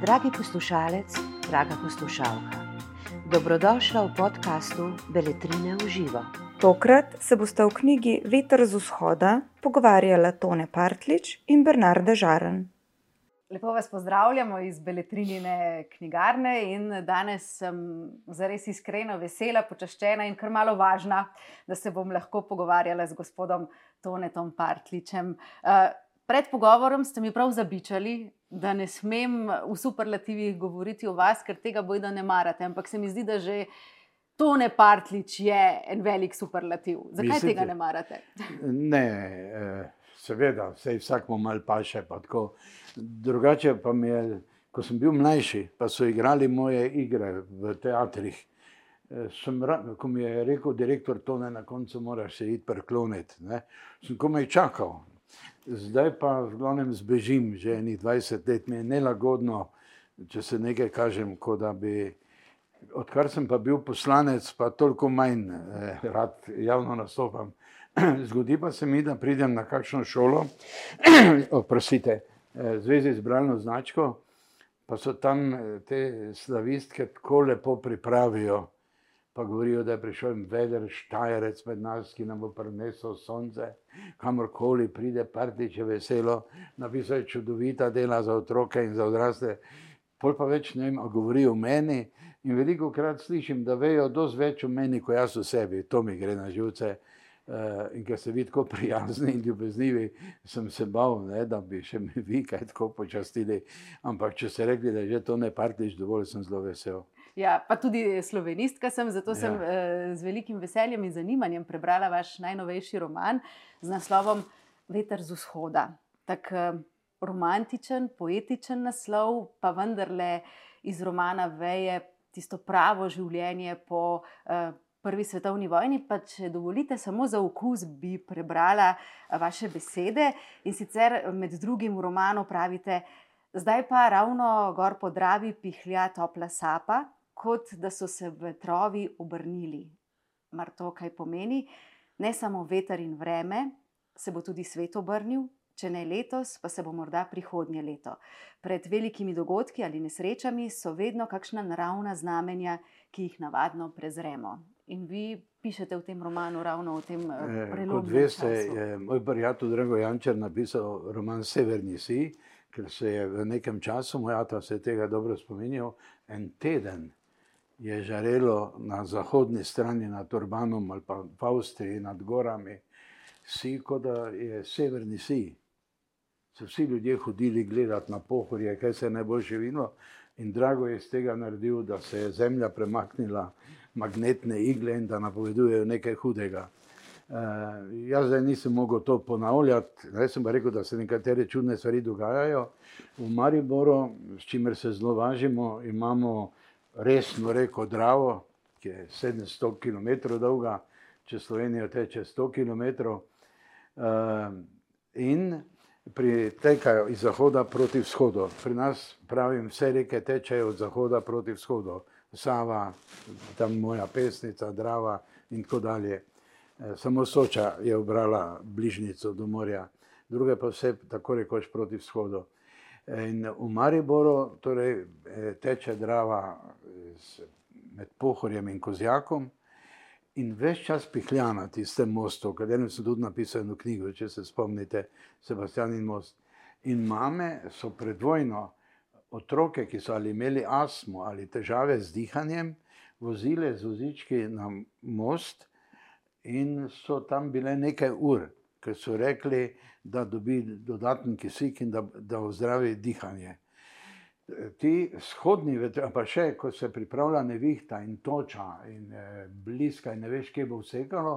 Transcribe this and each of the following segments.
Dragi poslušalec, draga poslušalka, dobrodošla v podkastu Beletrine v živo. Tokrat se boste v knjigi Veter z vzhoda pogovarjala Tone Partlič in Bernarda Žaren. Lepo vas pozdravljamo iz Beletrinine knjigarne in danes sem zares iskreno vesela, počaščena in kar malo važna, da se bom lahko pogovarjala z gospodom Tonetom Partličem. Uh, pred pogovorom ste mi prav zabičali, da ne smem v superlativih govoriti o vas, ker tega bojda ne marate, ampak se mi zdi, da že. Tone Partlič je en velik superlativ. Zakaj Mislite? tega ne marate? Ne, seveda, vse vsakmo mal paše. Pa Drugače pa mi je, ko sem bil mlajši, pa so igrali moje igre v teatrih. Eh, sem, ko mi je rekel direktor, to ne na koncu moraš se iti prekloniti. Sem komaj čakal. Zdaj pa v glavnem zbežim, že enih 20 let mi je nelagodno, če se nekaj kažem, kot da bi. Odkar sem pa bil poslanec, pa toliko manj eh, rad javno nastopam. Zgodi pa se mi, da pridem na kakšno šolo, oprostite, eh, zvezi z bralno značko, pa so tam eh, te slavistke tako lepo pripravijo, pa govorijo, da je prišel en veder štajerec med nas, ki nam bo prinesel sonce, kamorkoli pride, partiče veselo, napisal je čudovita dela za otroke in za odrasle. Pol pa več ne vem, govorijo o meni in veliko krat slišim, da vejo dosti več o meni, kot jaz o sebi, to mi gre na živce. Uh, in ker ste vi tako prijazni in ljubeznivi, sem se bal, ne, da bi še mi vi kaj tako počastili. Ampak če ste rekli, da je že to ne partiš, dovolj sem zelo vesel. Ja, pa tudi slovenistka sem, zato ja. sem uh, z velikim veseljem in zanimanjem prebrala vaš najnovejši roman z naslovom Veter z vzhoda. Tak uh, romantičen, poetičen naslov, pa vendarle iz romana veje tisto pravo življenje po. Uh, prvi svetovni vojni. Pa, če dovolite, samo za okus bi prebrala eh, vaše besede in sicer med drugim v romanu pravite, zdaj pa ravno gor po Dravi pihlja topla sapa, kot da so se vetrovi obrnili. Mar to kaj pomeni? Ne samo veter in vreme, se bo tudi svet obrnil. Če ne letos, pa se bo morda prihodnje leto. Pred velikimi dogodki ali nesrečami so vedno kakšna naravna znamenja, ki jih navadno prezremo. In vi pišete v tem romanu ravno o tem eh, prelomnem. Kot veste, je moj prijatelj Drago Jančer napisal roman Severni si, ker se je v nekem času, moj ata se tega dobro spominjal, en teden je žarelo na zahodni strani nad Urbanom ali pa v Avstriji nad gorami, si kot da je Severni si. So vsi ljudje hodili gledati na pohorje, kaj se je najboljše videlo. In drago je iz tega naredil, da se je zemlja premaknila magnetne igle in da napovedujejo nekaj hudega. Uh, jaz zdaj nisem mogel to ponavljati, zdaj sem pa rekel, da se nekatere čudne stvari dogajajo. V Mariboru, s čimer se zelo važimo, imamo resno reko Dravo, ki je 700 km dolga, če Slovenijo teče 100 km. Uh, in pritekajo iz zahoda proti vzhodu. Pri nas, pravim, vse reke tečejo od zahoda proti vzhodu. Sava, tam moja pesnica, Drava in tako dalje. Eh, samo Soča je obrala bližnjico do morja, druge pa vse tako rekoč proti vzhodu. In v Mariboru torej, eh, teče Drava med Pohorjem in Kozjakom in ves čas pihlja na tistem mostu, o katerem sem tudi napisal eno knjigo, če se spomnite, Sebastian in most. In mame so pred vojno otroke, ki so ali imeli astmo ali težave z dihanjem, vozile z vozički na most in so tam bile nekaj ur, ker so rekli, da dobi dodatni kisik in da, da ozdravi dihanje ti vzhodni veter, pa še ko se pripravlja nevihta in toča in eh, bliska in ne veš, kje bo vsekalo,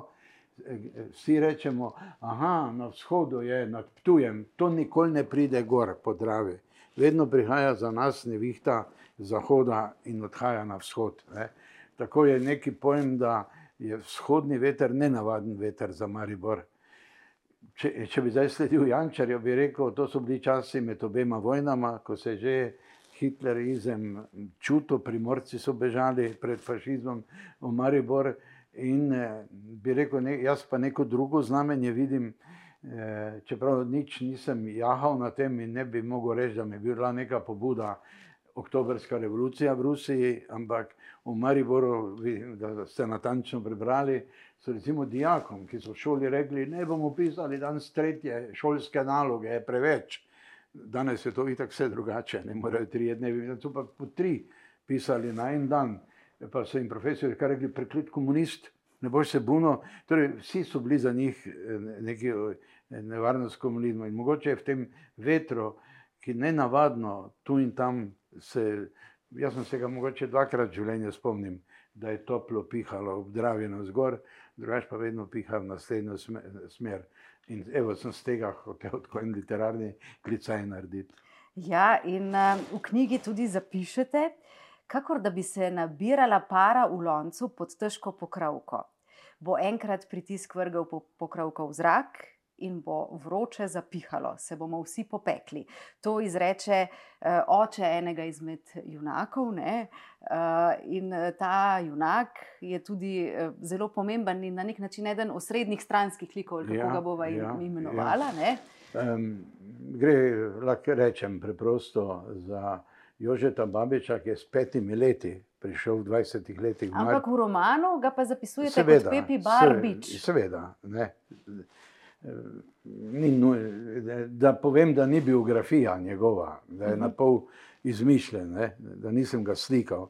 eh, vsi rečemo, aha, na vzhodu je nad Ptujem, to nikoli ne pride gor po Dravi. Vedno prihaja za nas nevihta zahoda in odhaja na vzhod. Ne. Tako je neki pojem, da je vzhodni veter nenavaden veter za Maribor. Če, če bi zdaj sledil Jančarju, bi rekel, to so bili časi med obema vojnama, ko se že je hitlerizem čutil, primorci so bežali pred fašizmom v Maribor. In eh, bi rekel, ne, jaz pa neko drugo znamenje vidim, Eh, čeprav nič nisem jahal na tem in ne bi mogel reči, da mi je bila neka pobuda oktobrska revolucija v Rusiji, ampak v Mariboru, da ste natančno prebrali, so recimo dijakom, ki so v šoli rekli, ne bomo pisali danes tretje šolske naloge, je preveč. Danes je to itak vse drugače, ne morejo tri dnevi, so pa po tri pisali na en dan. Pa so jim profesori kar rekli, preklet komunist, ne boš se buno. Torej, vsi so bili za njih neki nevarnost komunizma in mogoče je v tem vetru, ki ne navadno tu in tam se, jaz sem se ga mogoče dvakrat v življenju spomnim, da je toplo pihalo ob Dravi na zgor, drugač pa vedno piha v naslednjo smer. In evo sem z tega hotel tako en literarni klicaj narediti. Ja, in uh, v knjigi tudi zapišete, kakor da bi se nabirala para v loncu pod težko pokrovko. Bo enkrat pritisk vrgal po pokrovko v zrak, in bo vroče zapihalo, se bomo vsi popekli. To izreče uh, oče enega izmed junakov. Ne? Uh, in eh, ta junak je tudi uh, zelo pomemben in na nek način eden osrednjih stranskih klikov, kako ja, ga bova ja, imenovala. Ja. Um, gre, lahko rečem, preprosto za Jožeta Babiča, ki je s petimi leti. Prišel v 20 letih. Ampak v romanu ga pa zapisujete seveda, kot Pepi Barbič. Seveda, ne ni, da povem, da ni biografija njegova, da je na pol izmišljen, ne, da nisem ga slikal.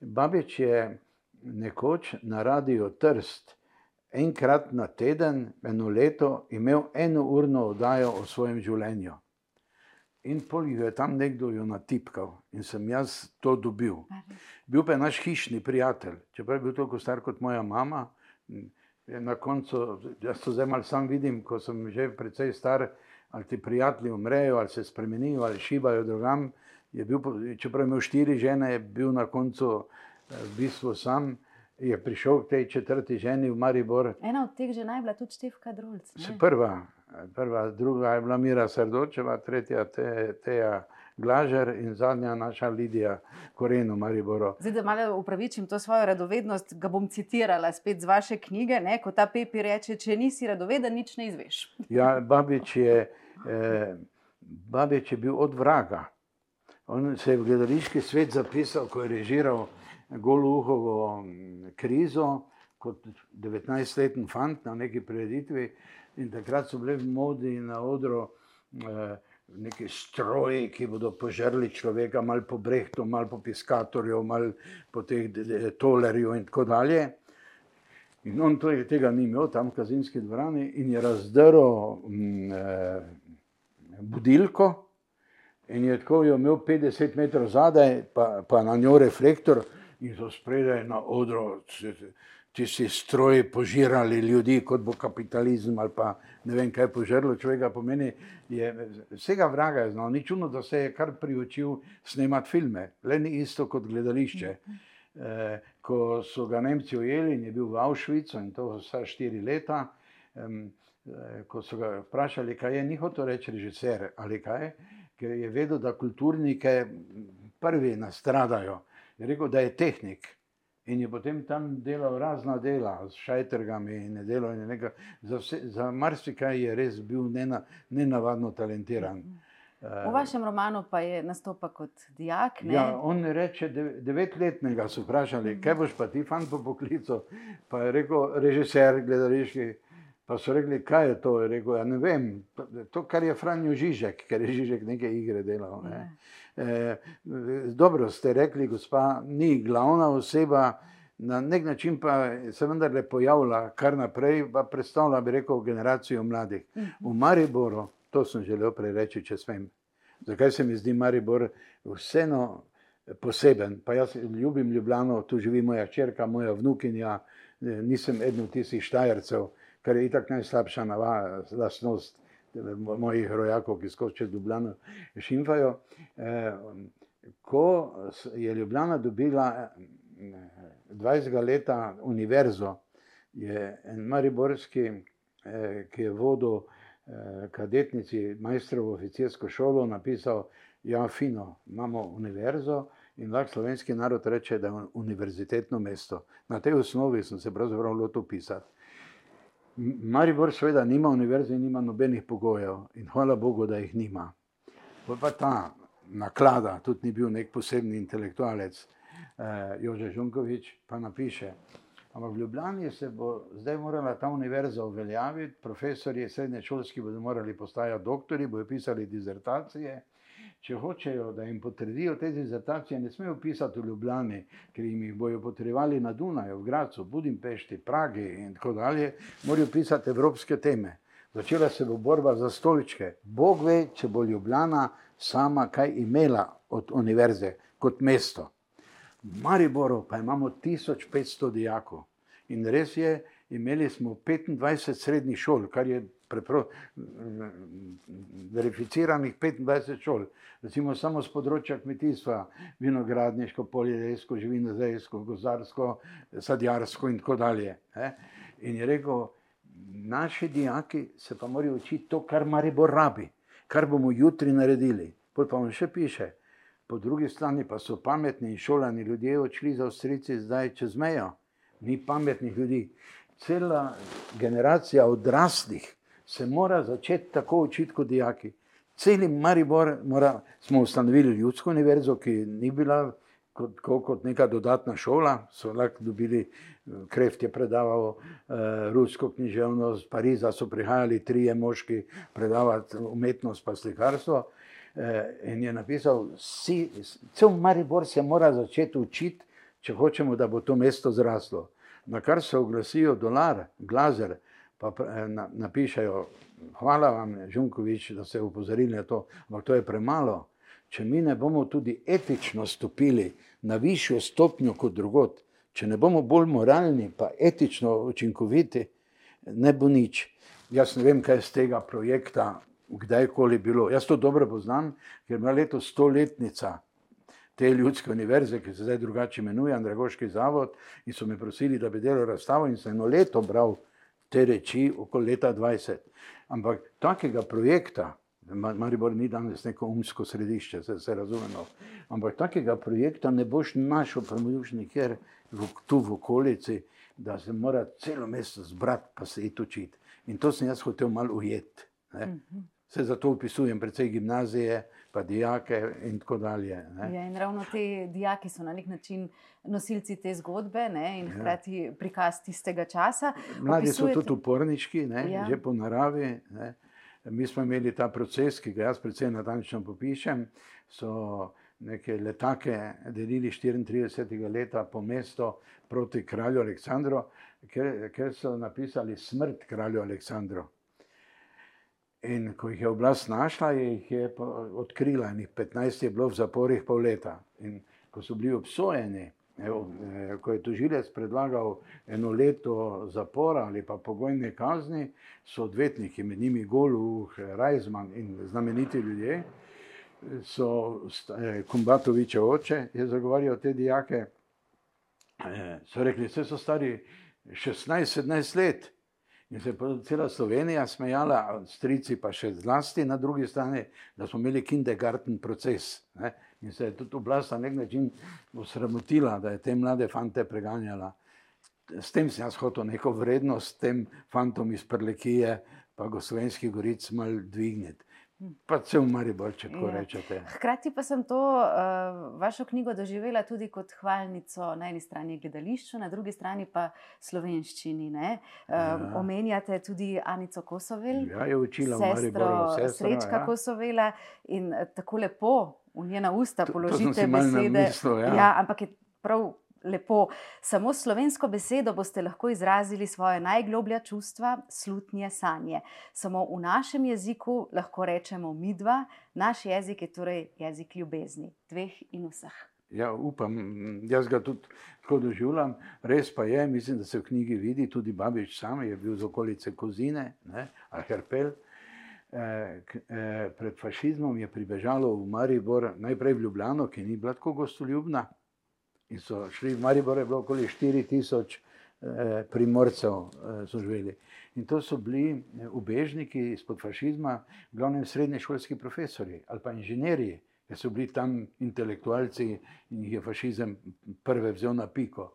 Babič je nekoč na radio Trst enkrat na teden, eno leto, imel eno urno oddajo o svojem življenju. In pol je tam nekdo jo natipkal in sem jaz to dobil. Bil pa je naš hišni prijatelj, čeprav je bil toliko star kot moja mama, na koncu, jaz to zdaj malo sam vidim, ko sem že precej star, ali ti prijatelji umrejo, ali se spremenijo, ali šibajo drugam. Bil, čeprav je imel štiri žene, je bil na koncu eh, v bistvu sam. Je prišel k tej četrti ženi v Maribor. Ena od teh žen je bila tudi Števka Drulc. Prva, prva, druga je bila Mira Srdočeva, tretja te, Teja. Glažer in zadnja naša Lidija Koren v Mariboru. Zdaj, da malo upravičim to svojo radovednost, ga bom citirala spet z vaše knjige, ne? ko ta Pepi reče, če nisi radoveden, nič ne izveš. ja, Babič je, eh, Babič je bil od vraga. On se je v gledališki svet zapisal, ko je režiral Goluhovo mm, krizo kot 19-letni fant na neki preditvi in takrat so bile v modi na odru eh, neki stroji, ki bodo požrli človeka, malo po brehtu, malo po piskatorju, malo po teh tolerju in tako dalje. In on to je, tega ni imel tam v kazinski dvorani in je razdrl mm, eh, budilko in je tako jo imel 50 metrov zadaj, pa, pa na njo reflektor in so spredaj na odru ti si stroji požirali ljudi, kot bo kapitalizem ali pa ne vem, kaj požrlo človeka. Pomeni, je, vsega vraga je znal, ni čudno, da se je kar priučil snemati filme, le ni isto kot gledališče. E, ko so ga Nemci ujeli in je bil v Avšvicu in to vsa štiri leta, e, ko so ga vprašali, kaj je, ni hotel reči režiser ali kaj, ker je vedel, da kulturnike prvi nastradajo. Je rekel, da je tehnik. In je potem tam delal razna dela, s šajtrgami in delo. In nekaj, za vse, za marsikaj je res bil nena, nenavadno talentiran. V vašem romanu pa je nastopil kot dijak. Ne? Ja, on reče, devetletnega so vprašali, kaj boš pa ti, fant po poklicu. Pa je rekel, režiser, gledališki. Pa so rekli, kaj je to? Je rekel, ja, ne vem, to, kar je Franjo Žižek, ker je Žižek neke igre delal. Ne? E, dobro ste rekli, gospa, ni glavna oseba, na nek način pa se vendarle pojavlja kar naprej, pa predstavlja, bi rekel, generacijo mladih. V Mariboru, to sem želel prej reči, če smem. Zakaj se mi zdi Maribor vseeno poseben? Pa jaz ljubim Ljubljano, tu živi moja črka, moja vnukinja, nisem eden od tistih štajercev kar je itak najslabša lastnost mojih rojakov, ki skoči čez Ljubljano, šimfajo. Eh, ko je Ljubljana dobila 20. leta univerzo, je en mariborski, eh, ki je vodil eh, kadetnici majstrovo oficirsko šolo, napisal, ja, fino, imamo univerzo, In lahko slovenski narod reče, da je univerzitetno mesto. Na tej osnovi sem se pravzaprav lotil pisati. Maribor seveda nima univerze in nima nobenih pogojev in hvala Bogu, da jih nima. Pa ta naklada, tudi ni bil nek posebni intelektualec, eh, Jože Žunkovič, pa napiše. Ampak v Ljubljani se bo zdaj morala ta univerza uveljaviti, profesorji srednje šolski bodo morali postajati doktori, bodo pisali dizertacije. Če hočejo, da jim potrdijo te dizertacije, ne smejo pisati v Ljubljani, ker jim jih bojo potrebovali na Dunaju, v Gracu, Budimpešti, Pragi in tako dalje, morajo pisati evropske teme. Začela se bo borba za stoličke. Bog ve, če bo Ljubljana sama kaj imela od univerze kot mesto. V Mariboru pa imamo 1500 dijakov. In res je, imeli smo 25 srednjih šol, kar je verificiranih 25 šol, recimo samo z področja kmetijstva, vinogradniško, poljedelsko, živinozejsko, gozarsko, sadjarsko in tako dalje. ne. In je rekel, naši dijaki se pa morajo učiti to, kar Maribor rabi, kar bomo jutri naredili. Pol pa on še piše, po drugi strani pa so pametni in šolani ljudje odšli za Avstrijci zdaj čez mejo. Ni pametnih ljudi. Cela generacija odraslih se mora začeti tako učiti kot dijaki. Celi Maribor mora, smo ustanovili ljudsko univerzo, ki ni bila kot, kot neka dodatna šola, so lahko dobili, Kreft je predaval eh, rusko književnost, z Pariza so prihajali trije moški predavati umetnost pa slikarstvo. Eh, in je napisal, vsi, cel Maribor se mora začeti učiti, če hočemo, da bo to mesto zraslo. Na kar se oglasijo dolar, glazer, pa eh, na, napišejo, hvala vam, Žunkovič, da ste upozorili na to, ampak to je premalo. Če mi ne bomo tudi etično stopili na višjo stopnjo kot drugot, če ne bomo bolj moralni, pa etično učinkoviti, ne bo nič. Jaz ne vem, kaj je z tega projekta kdajkoli bilo. Jaz to dobro poznam, ker je bila letos stoletnica te ljudske univerze, ki se zdaj drugače imenuje, Andragoški zavod, in so me prosili, da bi delal razstavo in sem eno leto bral te reči, okoli leta 20. Ampak takega projekta, Ma- Maribor ni danes neko umsko središče, se, se razumemo, ampak takega projekta ne boš našel premožni nikjer v, tu v okolici, da se mora celo mesto zbrati pa se iti učiti. In to sem jaz hotel malo ujeti. ne. Se zato upisujem predvsej gimnazije, pa dijake in tako dalje. ne. Ja, in ravno ti dijaki so na nek način nosilci te zgodbe ne, in Ja. hkrati prikaz tistega časa. Mladi so Opisujete- tudi uporniški, ne, Ja. ja. že po naravi. Ne. Mi smo imeli ta proces, ki ga jaz precej natančno popišem. So neke letake delili 34. leta po mestu proti kralju Aleksandru, ker, ker so napisali smrt kralju Aleksandru. In ko jih je oblast našla, jih je odkrila, in jih 15 je bilo v zaporih pol leta. In ko so bili obsojeni, evo, eh, ko je tožilec predlagal eno leto zapora ali pa pogojne kazni, so odvetniki, med njimi Goluh, Rajzman in znameniti ljudje, so eh, Kumbatoviče oče je zagovarjal te dijake, eh, so rekli, vse so stari 16-17 let. In se je pa cela Slovenija smejala, strici pa še zlasti na drugi strani, da smo imeli kindergarten proces. Ne? In se je tudi oblast na nek način osramotila, da je te mlade fante preganjala. S tem sem jaz hotel neko vrednost tem fantom iz Prlekije, pa Goslovenskih goric mal dvigniti. Pa cel Maribor, če tako Ja. rečete. Hkrati pa sem to uh, vašo knjigo doživela tudi kot hvalnico na eni strani gledališču, na drugi strani pa slovenščini. ne. Um, Ja. Omenjate tudi Anico Kosovel, Ja, je učila v sestro Mariboru, sestro, Srečka ja. Kosovela in eh, tako lepo v njena usta To- to položite malo besede. namislil, ja. ja, ampak je prav. Lepo. Samo slovensko besedo boste lahko izrazili svoje najgloblja čustva, slutnje, sanje. Samo v našem jeziku lahko rečemo midva, naš jezik je torej jezik ljubezni, dveh in vseh. Ja, upam, jaz ga tudi tako doživljam. Res pa je, mislim, da se v knjigi vidi, tudi Babič sam je bil z okolice Kozine, ne, ali Herpel. Eh, eh, Pred fašizmom je pribežalo v Maribor, najprej v Ljubljano, ki ni bila tako gostoljubna. In so šli v Maribor, je bilo okoli 4000 eh, primorcev, eh, so živeli. In to so bili eh, ubežniki izpod fašizma, glavnem srednješolski profesori ali pa inženirji, ker so bili tam intelektualci in jih je fašizem prve vzel na piko.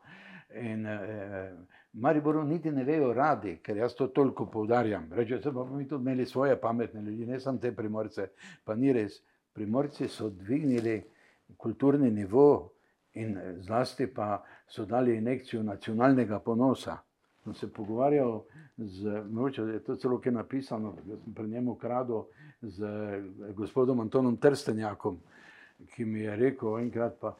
In eh, Mariboru niti ne vejo radi, ker jaz to toliko poudarjam. Reče, da bomo mi tudi imeli svoje pametne ljudi, ne samo te primorce. Pa ni res. Primorci so dvignili kulturni nivo in eh, zlasti pa so dali injekcijo nacionalnega ponosa. Sem se pogovarjal z, mogoče je to celo kaj napisano, da sem pri njemu ukradel z eh, gospodom Antonom Trstenjakom, ki mi je rekel enkrat, pa,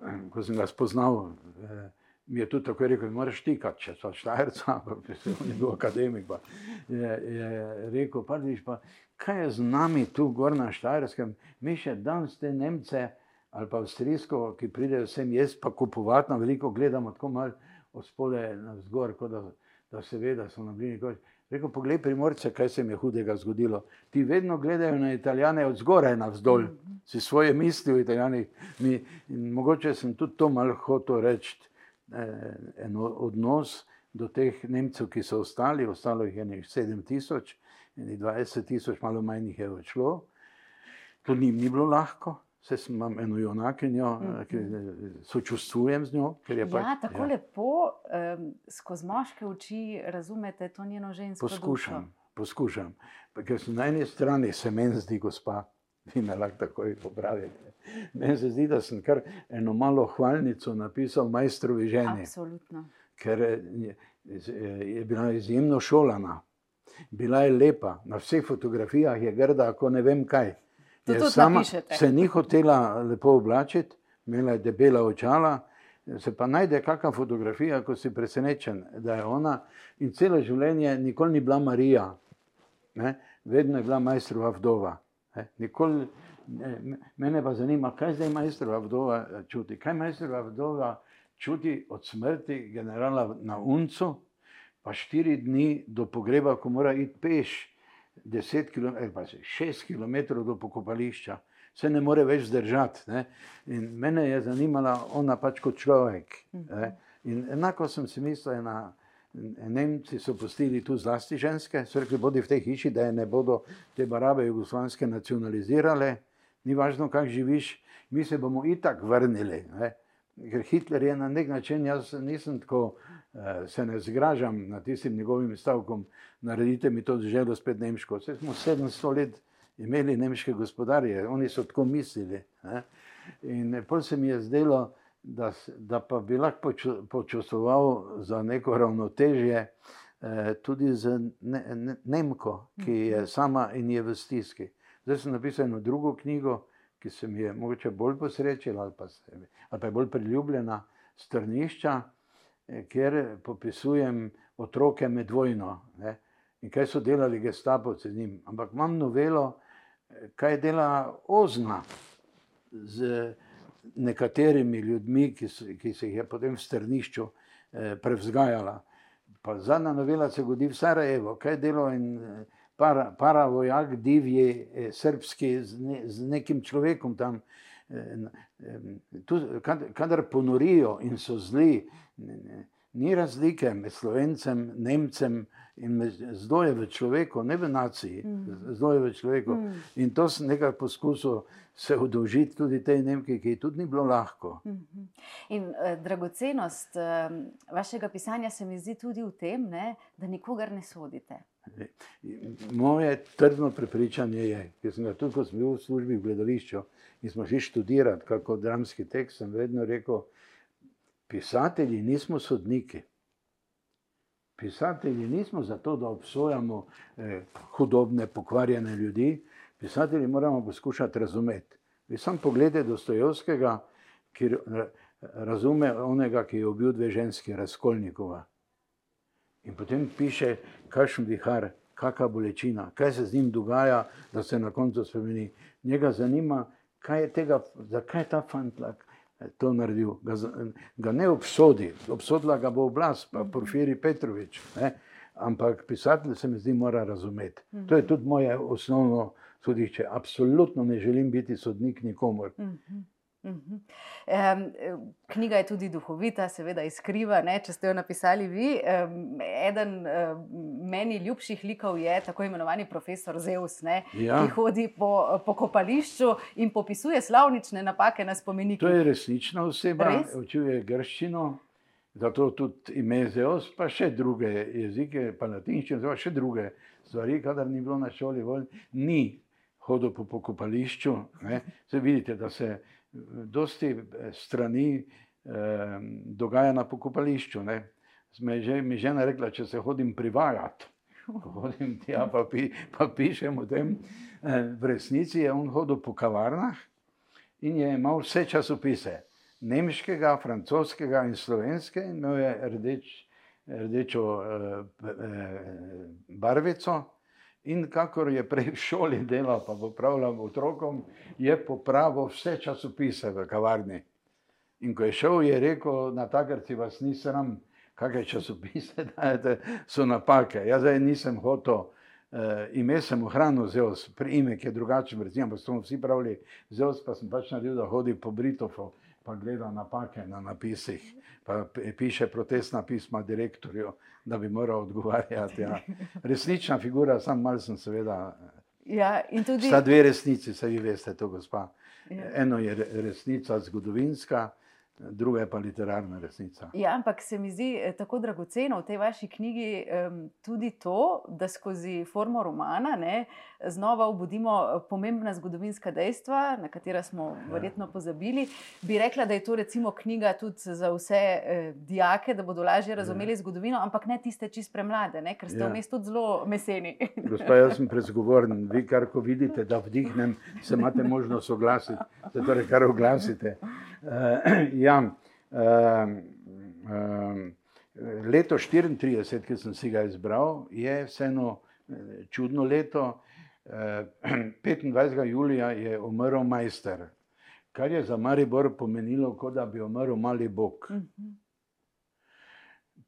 ko sem ga spoznal, eh, mi je tudi tako rekel, moraš tikati, če so štajerca, on je bil akademik, pa je, je rekel, pa viš pa, kaj je z nami tu gor na Štajerskem, mi še danes te Nemce ali pa Avstrijsko, ki pridejo sem jaz pa kupovati na veliko, gledamo tako malo od spode na vzgor, kot da, da se ve, da so na bližnji koči. Rekel, poglej primorce, kaj se jim je hudega zgodilo. Ti vedno gledajo na italijane od zgoraj na vzdolj, si svoje misli o italijanih. Mi, mogoče sem tudi to malo hotel reči, eh, en odnos do teh Nemcev, ki so ostali, ostalo jih je nekaj 7 tisoč, 20 tisoč, malo manj jih je odšlo. To ni, ni bilo lahko, Vse imel eno junakinjo, mm -hmm. ki sočustvujem z njo. Ja, pač, tako ja. lepo um, skozi moške oči razumete to njeno žensko. Poskušam, dušo. poskušam. Pa, ker na eni strani, se meni zdi, gospa, vi me lahko takoj popravite. Meni se zdi, da sem kar eno malo hvalnico napisal majstrovi ženi. Absolutno. Ker je, je bila izjemno šolana, bila je lepa, na vseh fotografijah je grda, ako ne vem kaj. Je sama se ni hotela lepo oblačiti, imela je debela očala. Se pa najde kakšna fotografija, ko si presenečen, da je ona in celo življenje nikoli ni bila Marija, ne? vedno je bila majstrova vdova. Nikoli, ne, mene pa zanima, kaj zdaj majstrova vdova čuti. Kaj majstrova vdova čuti od smrti generala na Uncu, pa štiri dni do pogreba, ko mora iti peš. 10 km, 6 km do pokopališča, se ne more več zdržati. Ne? In mene je zanimala ona pač kot človek. Ne? In enako sem si mislil, da Nemci so postili tu zlasti ženske, so rekli, bodi v tej hiši, da je ne bodo te barabe jugoslanske nacionalizirale, ni važno, kako živiš, mi se bomo itak vrnili. Ne? Ker Hitler je na nek način, jaz nisem tako Eh, se ne zgražam nad tistim njegovim stavkom, naredite mi to državo spet nemško. Vse smo 700 let imeli nemške gospodarje, oni so tako mislili. Ne? In pol se mi je zdelo, da, da pa bi lahko počustoval za neko ravnotežje eh, tudi z ne, ne, Nemko, ki je mhm. sama in je v stiski. Zdaj sem napisal eno drugo knjigo, ki se mi je mogoče bolj posrečila ali pa, se, ali pa je bolj priljubljena, strnišča. Eh, kjer popisujem otroke med vojno ne? in kaj so delali gestapovci z njim. Ampak imam novelo, eh, kaj dela ozna z nekaterimi ljudmi, ki, so, ki se jih je potem v strnišču eh, prevzgajala. Pa zadnja novela se godi v Sarajevo, kaj delo in eh, para, para vojak, divji, eh, srpski, z, ne, z nekim človekom tam. Kadar ponorijo in so zli, ni razlike med slovencem, nemcem in zelo je v človeku, ne v naciji, mm. zelo je v človeku. Mm. In to sem nekaj poskusil se udolžiti tudi tej Nemki, ki ji tudi ni bilo lahko. Mm -hmm. In uh, dragocenost uh, vašega pisanja se mi zdi tudi v tem, ne, da nikogar ne sodite. Moje trdno prepričanje je, ker sem ga tudi, ko sem bil v službi v gledališču in smo šli študirati kako dramski tekst, sem vedno rekel, pisatelji nismo sodniki. Pisatelji nismo zato, da obsojamo eh, hudobne, pokvarjene ljudi, pisatelji moramo poskušati razumeti. Vi sam pogledajte Dostojevskega, ki razume onega, ki je ubil dve ženski, razkolnikova. In potem piše, kakšen vihar, kakšna bolečina, kaj se z njim dogaja, da se na koncu spremeni. Njega zanima, kaj je tega, zakaj je ta fant to naredil. Ga, ga ne obsodi, obsodila ga bo oblast, pa Porfiri Petrovič. Ne? Ampak pisatelj se mi zdi, mora razumeti. To je tudi moje osnovno sodišče. Absolutno ne želim biti sodnik nikomor. Um, knjiga je tudi duhovita, seveda izkriva, ne, če ste jo napisali vi. Um, eden um, meni ljubših likov je tako imenovani profesor Zeus, ne, ja. ki hodi po, po kopališču in popisuje slavnične napake na spomenike. To je resnična oseba, učuje grščino, Zato tudi ime Zeus, pa še druge jezike, pa latinščino, pa še druge stvari, kadar ni bilo na šoli, volj, ni hodil po pokopališču. Se vidite, da se eh, dosti eh, strani eh, dogaja na pokopališču. Ne. Sme že, mi žena rekla, če se hodim privajati, hodim tja, pa, pi, pa pišem o tem. Eh, v resnici je on hodil po kavarnah in je imel vse časopise nemškega, francoskega in slovenskega, imel je rdeč, rdečo eh, eh, barvico. In kakor je prej v šoli delal, pa popravljal otrokom, je popravil vse časopise v kavarni. In ko je šel, je rekel: Na takrci vas ni sram, kakšne časopise dajete, so napake. Jaz zdaj nisem hotel, uh, ime sem ohranil, Zeus, priimek je drugačen, ampak so vsi pravili, Zeus pa sem pač naredil, da hodi po Britofu pa gleda napake na napisih, pa piše protestna pisma direktorju, da bi moral odgovarjati. Ja. Resnična figura, sam mal sem seveda. Ja, tudi... Sta dve resnici, se vi veste, to gospa. Ja. Eno je resnica zgodovinska, druga je pa literarna resnica. Ja, ampak se mi zdi eh, tako dragoceno v tej vaši knjigi tudi to, da skozi formo romana ne, znova obudimo eh, pomembna zgodovinska dejstva, na katera smo ja. verjetno pozabili. Bi rekla, da je to recimo knjiga tudi za vse eh, dijake, da bodo lažje ja. razumeli ja. zgodovino, ampak ne tiste čist premlade, ne, ker ste ja. vmes tudi zelo meseni. Gospa, jaz sem prezgovoren, vi kar ko vidite, da vdihnem, se imate možnost oglasiti, se torej kar oglasite. Uh, ja, uh, uh, leto 34, ki sem si ga izbral, je vseeno čudno leto. Uh, 25. julija je umrl majster, kar je za Maribor pomenilo, kot da bi umrl mali bog.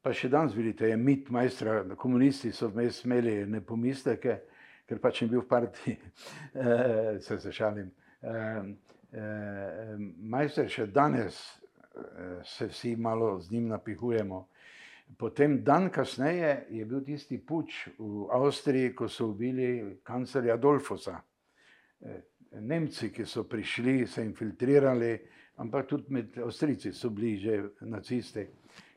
Pa še danes vidite, je mit majstra, komunisti so vmes imeli ne pomisleke, ker pač je bil v partiji, se se šalim. Majster še danes Eh, se vsi malo z njim napihujemo. Potem dan kasneje je bil tisti puč v Avstriji, ko so ubili kanclerja Adolfosa. Eh, Nemci, ki so prišli, se infiltrirali, ampak tudi med Avstrijci so bili že nacisti,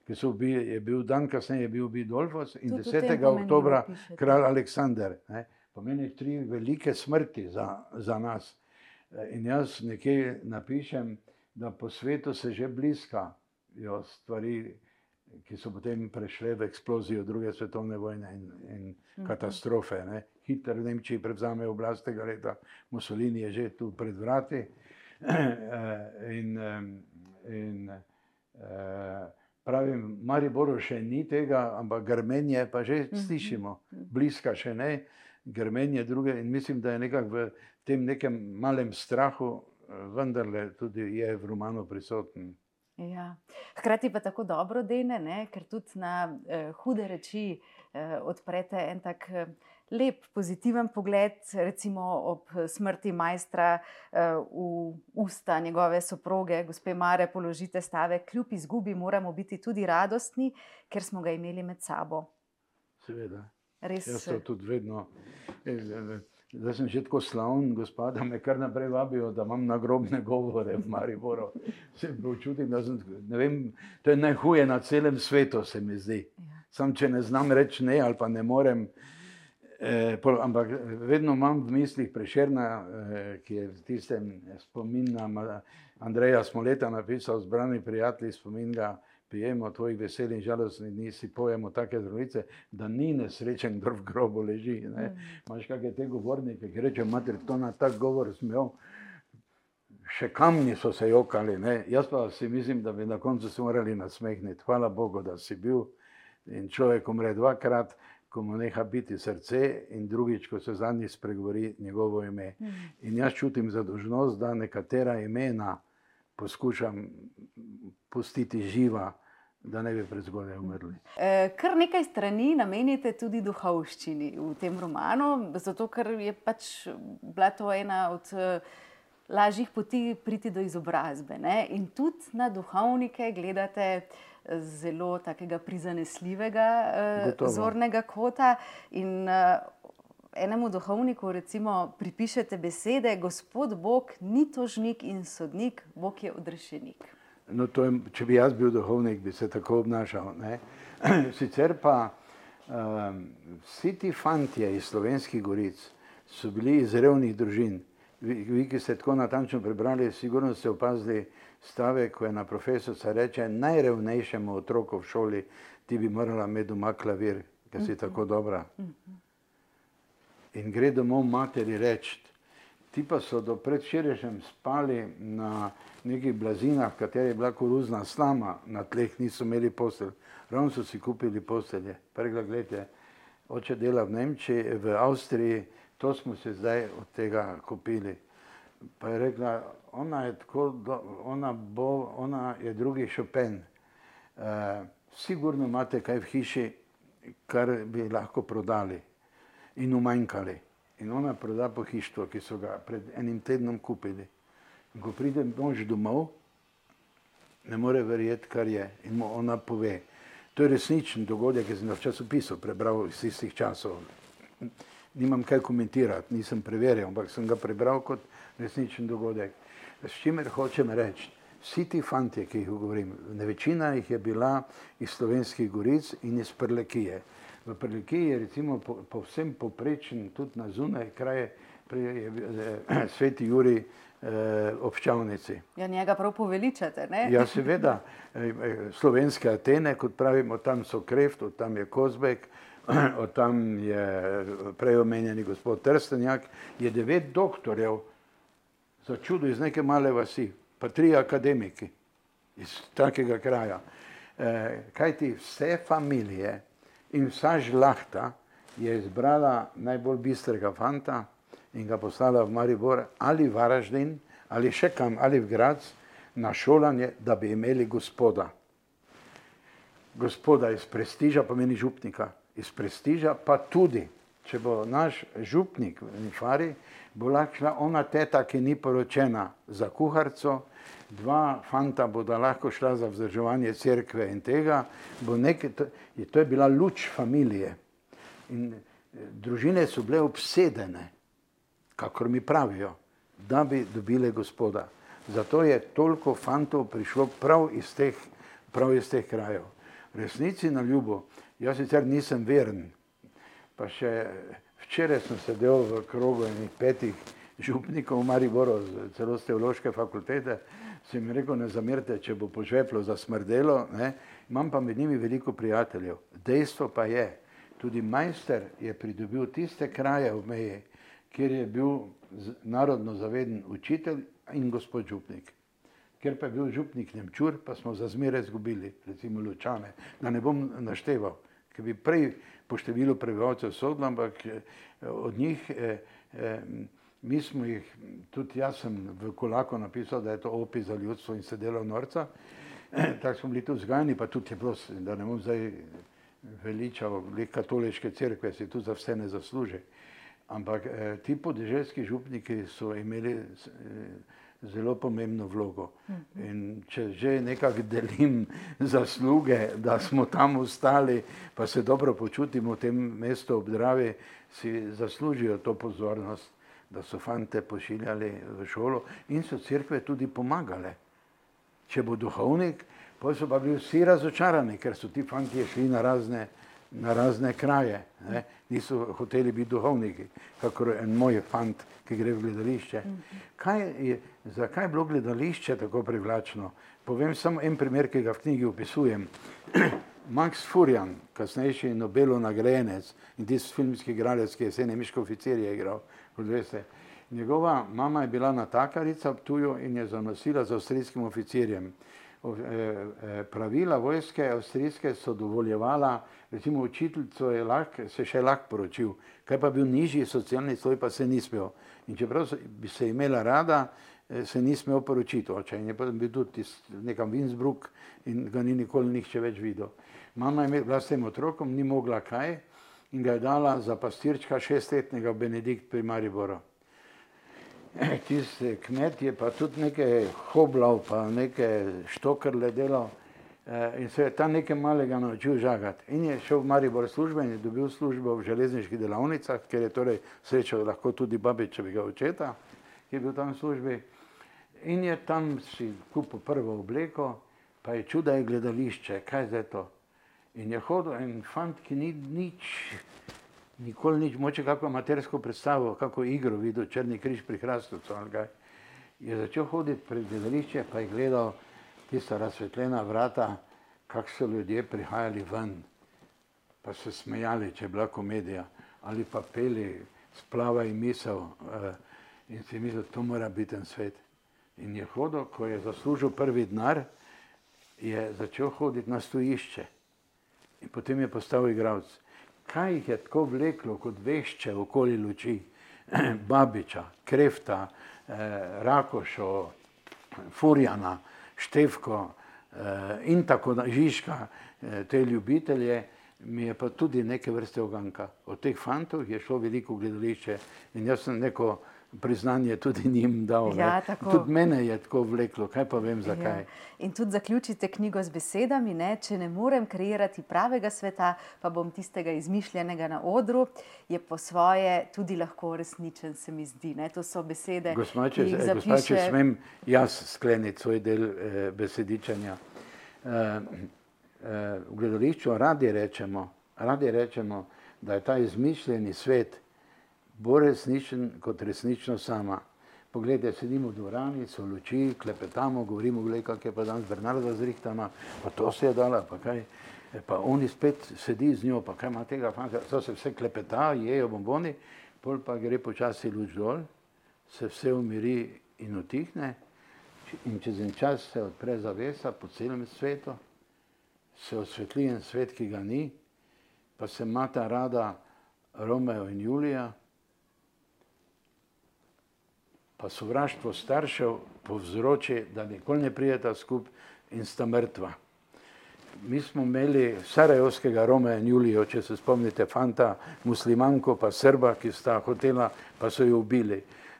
ki so bili, je bil dan kasneje, je bil ubit Adolfos in 10. oktobra kralj Aleksandr. Ne, pomeni tri velike smrti za, za nas. Eh, in jaz nekje napišem, da po svetu se že bliskajo stvari, ki so potem prešle v eksplozijo druge svetovne vojne in, in mhm. katastrofe. Ne. Hitler v Nemčiji prevzame oblast tega leta, Mussolini je že tu pred vrati. in, in pravim, Mariboru še ni tega, ampak grmenje pa že mhm. slišimo, mhm. bliska še ne, grmenje druge in mislim, da je nekako v tem nekem malem strahu vendarle tudi je v romanu prisoten. Ja. Hkrati pa tako dobro dene, ne? ker tudi na eh, hude reči eh, odprete en tak eh, lep, pozitiven pogled, recimo ob smrti majstra eh, v usta njegove soproge, gospe Mare, položite stave, kljub izgubi moramo biti tudi radostni, ker smo ga imeli med sabo. Seveda. Res. Jaz to tudi vedno. Eh, eh, Zdaj sem že tako slavn, gospod, da me kar naprej vabijo, da imam nagrobne govore v Mariboru. Se počutim, da sem, ne vem, to je najhuje na celem svetu, se mi zdi. Ja. Sam, če ne znam reči ne ali pa ne morem, eh, pol, ampak vedno imam v mislih prešerna, eh, ki je v tistem spomin na Andreja Smoleta napisal, zbrani prijatelji spomin ga pijemo tvojih veselih in žalostnih dni, si pojemo take zdravice, da ni nesrečen, kdo v grobu leži. Ne? Mm. Imaš kakšne te govornike, ki rečejo, mater, to na tak govor smel. Še kamni so se jokali, ne? jaz pa si mislim, da bi na koncu se morali nasmehniti. Hvala Bogu, da si bil in človek umre dvakrat, ko mu neha biti srce, in drugič, ko se zadnji spregovori njegovo ime. Mm. In jaz čutim zadožnost, da nekatera imena poskušam pustiti živa, da ne bi prezgodaj umrli. E, kar nekaj strani namenite tudi duhovščini v tem romanu, zato ker je pač bila to ena od e, lažjih poti priti do izobrazbe. Ne? In tudi na duhovnike gledate zelo takega prizanesljivega uh, zornega kota. In, Enemu duhovniku recimo, pripišete besede: Gospod Bog ni tožnik in sodnik, Bog je odrešenik. No, to je, če bi jaz bil duhovnik, bi se tako obnašal. Ne? Sicer pa um, vsi ti fantje iz slovenskih goric so bili iz revnih družin. Vi, vi ki ste tako natančno prebrali, sigurno ste opazili stavek, ko je na profesorca reče, najrevnejšemu otroku v šoli ti bi morala imeti doma klavir, ker si tako dobra. In gre domov materi reči, ti pa so do predvčerajšnjem spali na nekih blazinah, kateri je bila koruzna slama, na tleh niso imeli postelj. Ravno so si kupili postelje. Pregla, gledajte, oče dela v Nemčiji, v Avstriji, to smo se zdaj od tega kupili. Pa je rekla, ona je tako, ona, bo, ona je drugi šopen. E, sigurno imate kaj v hiši, kar bi lahko prodali in umanjkali. In ona proda pohištvo, ki so ga pred enim tednom kupili. Ko pride mož domov, ne more verjeti, kar je. In mu ona pove, to je resničen dogodek, ki sem ga v časopisu prebral iz istih časov. Nimam kaj komentirati, nisem preveril, ampak sem ga prebral kot resničen dogodek. S čimer hočem reči, vsi ti fanti, ki jih govorim, ne večina jih je bila iz slovenskih goric in iz Prlekije. V Prlekiji je recimo povsem po poprečen tudi na zunaj kraje, je eh, sveti Juri eh, občavnici. Ja, njega prav poveličate, ne? Ja, seveda, eh, eh, slovenske Atene, kot pravimo, tam so Kreft, tam je Kozbek, od tam je prej omenjeni gospod Trstenjak, je devet doktorjev za čudo iz neke male vasi, pa tri akademiki iz takega kraja. Eh, kaj ti vse familije in vsa žlahta je izbrala najbolj bistrega fanta in ga poslala v Maribor ali Varaždin ali še kam ali v Grac na šolanje, da bi imeli gospoda. Gospoda iz prestiža pomeni župnika, iz prestiža pa tudi, če bo naš župnik v Nifari, bo lahko šla ona teta, ki ni poročena za kuharco, dva fanta bodo lahko šla za vzdrževanje cerkve in tega, bo nekaj, to, to je bila luč familije. In eh, družine so bile obsedene, kakor mi pravijo, da bi dobile gospoda. Zato je toliko fantov prišlo prav iz teh, prav iz teh krajev. Resnici na ljubo, jaz sicer nisem veren, pa še včeraj sem sedel v krogu enih petih župnikov v Mariboru, celo z teološke fakultete, sem jim rekel, ne zamerite, če bo po žveplu zasmrdelo, ne? imam pa med njimi veliko prijateljev. Dejstvo pa je, tudi majster je pridobil tiste kraje v meji, kjer je bil narodno zaveden učitelj in gospod župnik. Ker pa je bil župnik Nemčur, pa smo za zmeraj izgubili, recimo Lučane, da ne bom našteval, ker bi prej po številu prebivalcev sodno, ampak eh, od njih eh, eh, Mi smo jih, tudi jaz sem v Kolaku napisal, da je to opis za ljudstvo in se delo norca. Tako smo bili tudi vzgajani, pa tudi je bilo, da ne bom zdaj veličal, le katoliške cerkve si tu za vse ne zasluži. Ampak eh, ti podeželski župniki so imeli eh, zelo pomembno vlogo. In če že nekako delim zasluge, da smo tam ostali, pa se dobro počutimo v tem mestu obdravi, si zaslužijo to pozornost da so fante pošiljali v šolo in so crkve tudi pomagale. Če bo duhovnik, pa so pa bili vsi razočarani, ker so ti fanti šli na razne, na razne kraje, ne? niso hoteli biti duhovniki, kakor en moj fant, ki gre v gledališče. Kaj je, zakaj je bilo gledališče tako privlačno? Povem samo en primer, ki ga v knjigi opisujem. Max Furjan, kasnejši Nobelov nagrajenec in tisti filmski igralec, ki je vse nemiške oficirje igral, kot veste. Njegova mama je bila natakarica v tuju in je zanosila z avstrijskim oficirjem. Eh, eh, pravila vojske avstrijske so dovoljevala, recimo učiteljico je lahko, se še lahko poročil, kaj pa bil nižji socialni sloj, pa se ni smel. In čeprav bi se imela rada, eh, se ni smel poročiti oče. In je pa bil tudi nekam v Innsbruck in ga ni nikoli nihče več videl. Mama je bila s tem otrokom, ni mogla kaj, in ga je dala za pastirčka šestletnega Benedikt pri Mariboru. Tisti kmet je pa tudi nekaj hoblal, pa nekaj štokrle delal eh, in se je tam nekaj malega naučil žagati. In je šel v Maribor službe in je dobil službo v železniških delavnicah, ker je torej srečal lahko tudi babičevega očeta, ki je bil tam v službi. In je tam si kupil prvo obleko, pa je čuda je gledališče, kaj je to. In je hodil en fant, ki ni nič, nikoli nič, moče kako amatersko predstavo, kako igro videl, Črni križ pri Hrastovcu ali kaj. Je začel hoditi pred gledališče, pa je gledal tista razsvetljena vrata, kako so ljudje prihajali ven, pa se smejali, če je bila komedija, ali pa peli, splava in misel. Uh, in si mislil, to mora biti en svet. In je hodil, ko je zaslužil prvi denar, je začel hoditi na stojišče. In potem je postal igralec. Kaj jih je tako vleklo kot vešče okoli luči? Babiča, Krefta, eh, Rakošo, Furjana, Števko eh, in tako naprej, Žižka, eh, te ljubitelje, mi je pa tudi neke vrste oganka. Od teh fantov je šlo veliko gledališče in jaz sem neko priznanje tudi njim dal. Ja, tudi mene je tako vleklo, kaj pa vem zakaj. Ja. In tudi zaključite knjigo z besedami, ne? če ne morem kreirati pravega sveta, pa bom tistega izmišljenega na odru, je po svoje tudi lahko resničen, se mi zdi. Ne? To so besede, gospa, če, ki jih zapiše... gospa, če smem jaz skleniti svoj del eh, besedičanja. Eh, eh, v gledališču radi rečemo, radi rečemo, da je ta izmišljeni svet bolj resničen kot resnično sama. Poglejte, sedimo v dvorani, so luči, klepetamo, govorimo, gledaj, kak je pa danes Bernarda zrihtana, pa to se je dala, pa kaj. E, pa oni spet sedi z njo, pa kaj ima tega fanta, to se vse klepeta, jejo bomboni, pol pa gre počasi luč dol, se vse umiri in utihne in čez en čas se odpre zavesa po celem svetu, se osvetli en svet, ki ga ni, pa se mata rada Romeo in Julija, pa sovraštvo staršev povzroči, da nikoli ne prijeta skupaj in sta mrtva. Mi smo imeli Sarajevskega Roma in Julijo, če se spomnite, fanta, muslimanko pa Srba, ki sta hotela, pa so jo ubili.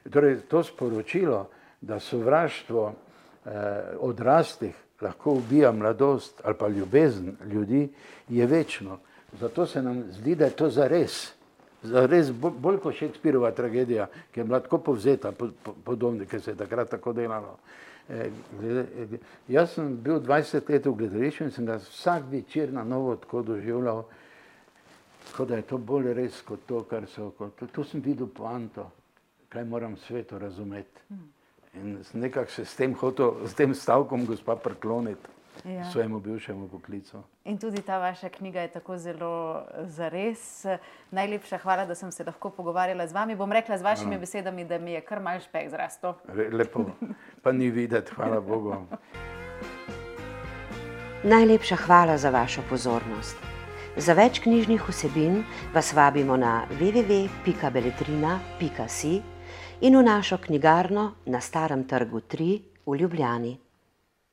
Torej, to sporočilo, da sovraštvo eh, odraslih lahko ubija mladost ali pa ljubezen ljudi, je večno. Zato se nam zdi, da je to zares res bolj kot Šekspirova tragedija, ki je bila tako povzeta, podobno, ker se je takrat tako delalo. E, glede, jaz sem bil 20 let v gledališču in sem ga vsak večer na novo tako doživljal, kot da je to bolj res kot to, kar so. Kot, tu sem videl poanto, kaj moram svetu razumeti. In nekako se s tem, hotel, s tem stavkom gospa prikloniti ja. svojemu bivšemu poklicu. In tudi ta vaša knjiga je tako zelo zares. Najlepša hvala, da sem se lahko pogovarjala z vami. Bom rekla z vašimi Aha. besedami, da mi je kar malš pek zrasto. Lepo, pa ni videti, hvala Bogu. Najlepša hvala za vašo pozornost. Za več knjižnih vsebin vas vabimo na www.beletrina.si in v našo knjigarno na Starem trgu 3 v Ljubljani.